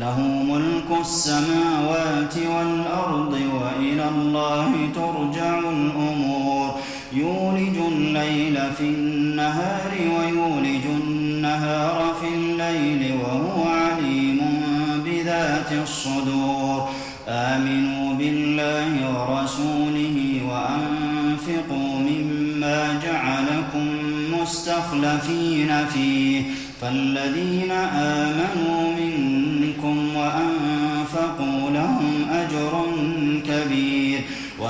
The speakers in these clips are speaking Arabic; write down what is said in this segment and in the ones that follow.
له ملك السماوات والأرض وإلى الله ترجع الأمور. يولج الليل في النهار ويولج النهار في الليل وهو عليم بذات الصدور. آمنوا بالله ورسوله وأنفقوا مما جعلكم مستخلفين فيه. فالذين آمنوا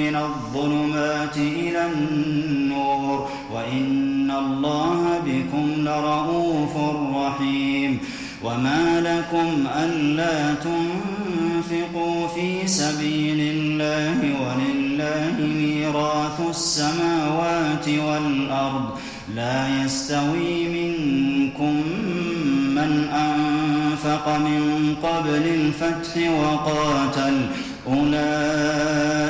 من الظلمات إلى النور وإن الله بكم لرءوف رحيم وما لكم ألا تنفقوا في سبيل الله ولله ميراث السماوات والأرض لا يستوي منكم من أنفق من قبل الفتح وقاتل أولئك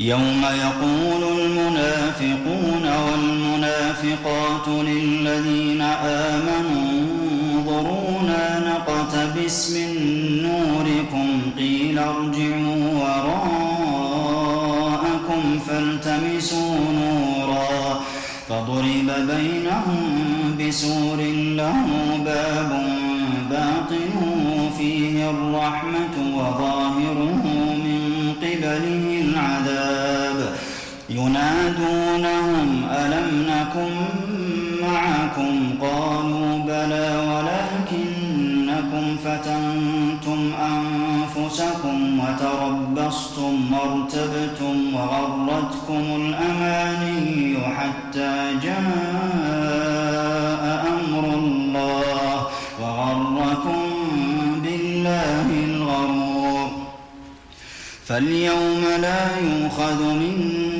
يوم يقول المنافقون والمنافقات للذين آمنوا انظرونا نقتبس من نوركم قيل ارجعوا وراءكم فالتمسوا نورا فضرب بينهم بسور له باب باطنه فيه الرحمة وظاهره من قبله العذاب ينادونهم ألم نكن معكم؟ قالوا بلى ولكنكم فتنتم أنفسكم وتربصتم وارتبتم وغرتكم الأماني حتى جاء أمر الله وغركم بالله الغرور. فاليوم لا يؤخذ منكم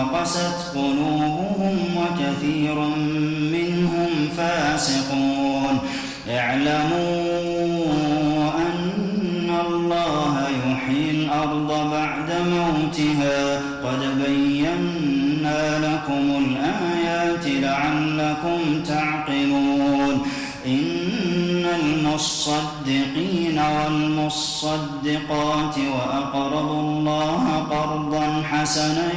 فقست قلوبهم وكثير منهم فاسقون. اعلموا أن الله يحيي الأرض بعد موتها. قد بينا لكم الآيات لعلكم تعقلون. إن المصدقين والمصدقات وأقرضوا الله قرضا حسنا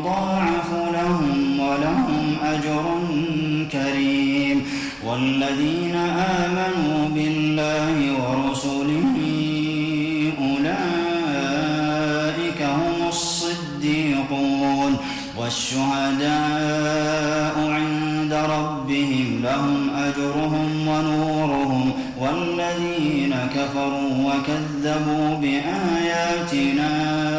يضاعف لهم ولهم أجر كريم. والذين آمنوا بالله ورسله أولئك هم الصديقون. والشهداء عند ربهم لهم أجرهم ونورهم. والذين كفروا وكذبوا بآياتنا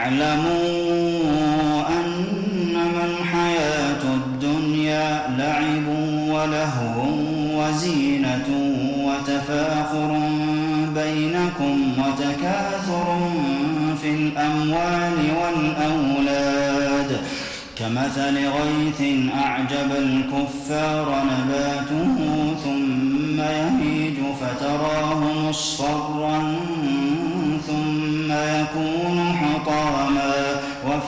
اعلموا أنما الحياة الدنيا لعب ولهو وزينة وتفاخر بينكم وتكاثر في الأموال والأولاد كمثل غيث أعجب الكفار نباته ثم يهيج فتراه مصفرا ثم يكون حطاما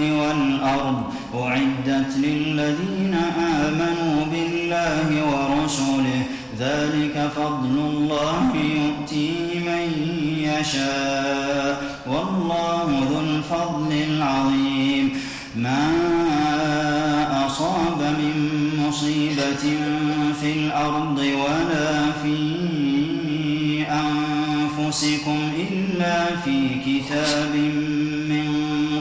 والأرض أعدت للذين آمنوا بالله ورسله. ذلك فضل الله يؤتيه من يشاء. والله ذو الفضل العظيم. ما أصاب من مصيبة في الأرض ولا في أنفسكم إلا في كتاب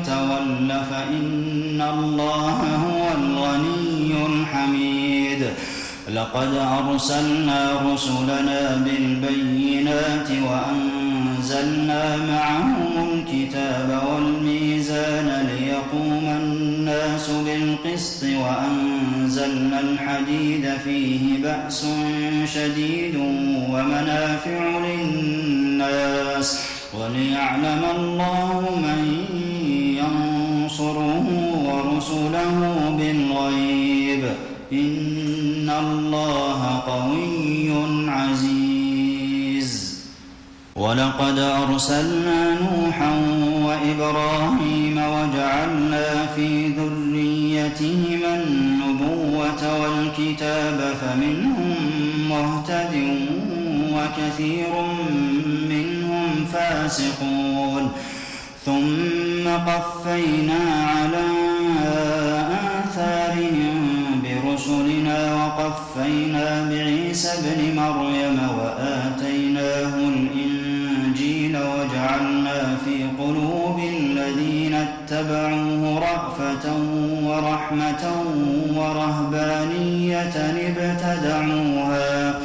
يتول فإن الله هو الغني الحميد. لقد أرسلنا رسلنا بالبينات وأنزلنا معهم الكتاب والميزان ليقوم الناس بالقسط وأنزلنا الحديد فيه بأس شديد ومنافع للناس. وليعلم الله من ورسله بالغيب. إن الله قوي عزيز. ولقد أرسلنا نوحا وإبراهيم وجعلنا في ذريتهما النبوة والكتاب فمنهم مهتد وكثير منهم فاسقون. ثم قفينا على وقفينا بعيسى ابن مريم وآتيناه الإنجيل وجعلنا في قلوب الذين اتبعوه رأفة ورحمة ورهبانية ابتدعوها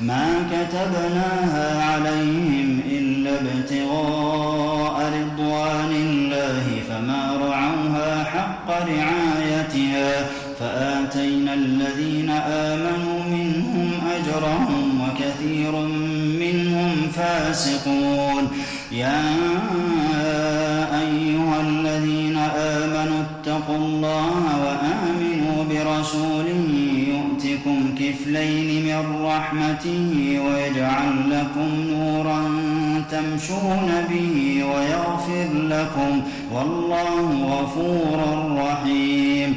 ما كتبناها عليهم إلا ابتغاء رضوان الله فما رعوها حق رعايتها فآتينا الذين آمنوا منهم أجرهم وكثير منهم فاسقون. يا أيها الذين آمنوا اتقوا الله وآمنوا برسوله يؤتكم كفلين من رحمته ويجعل لكم نورا تمشون به ويغفر لكم. والله غفور رحيم.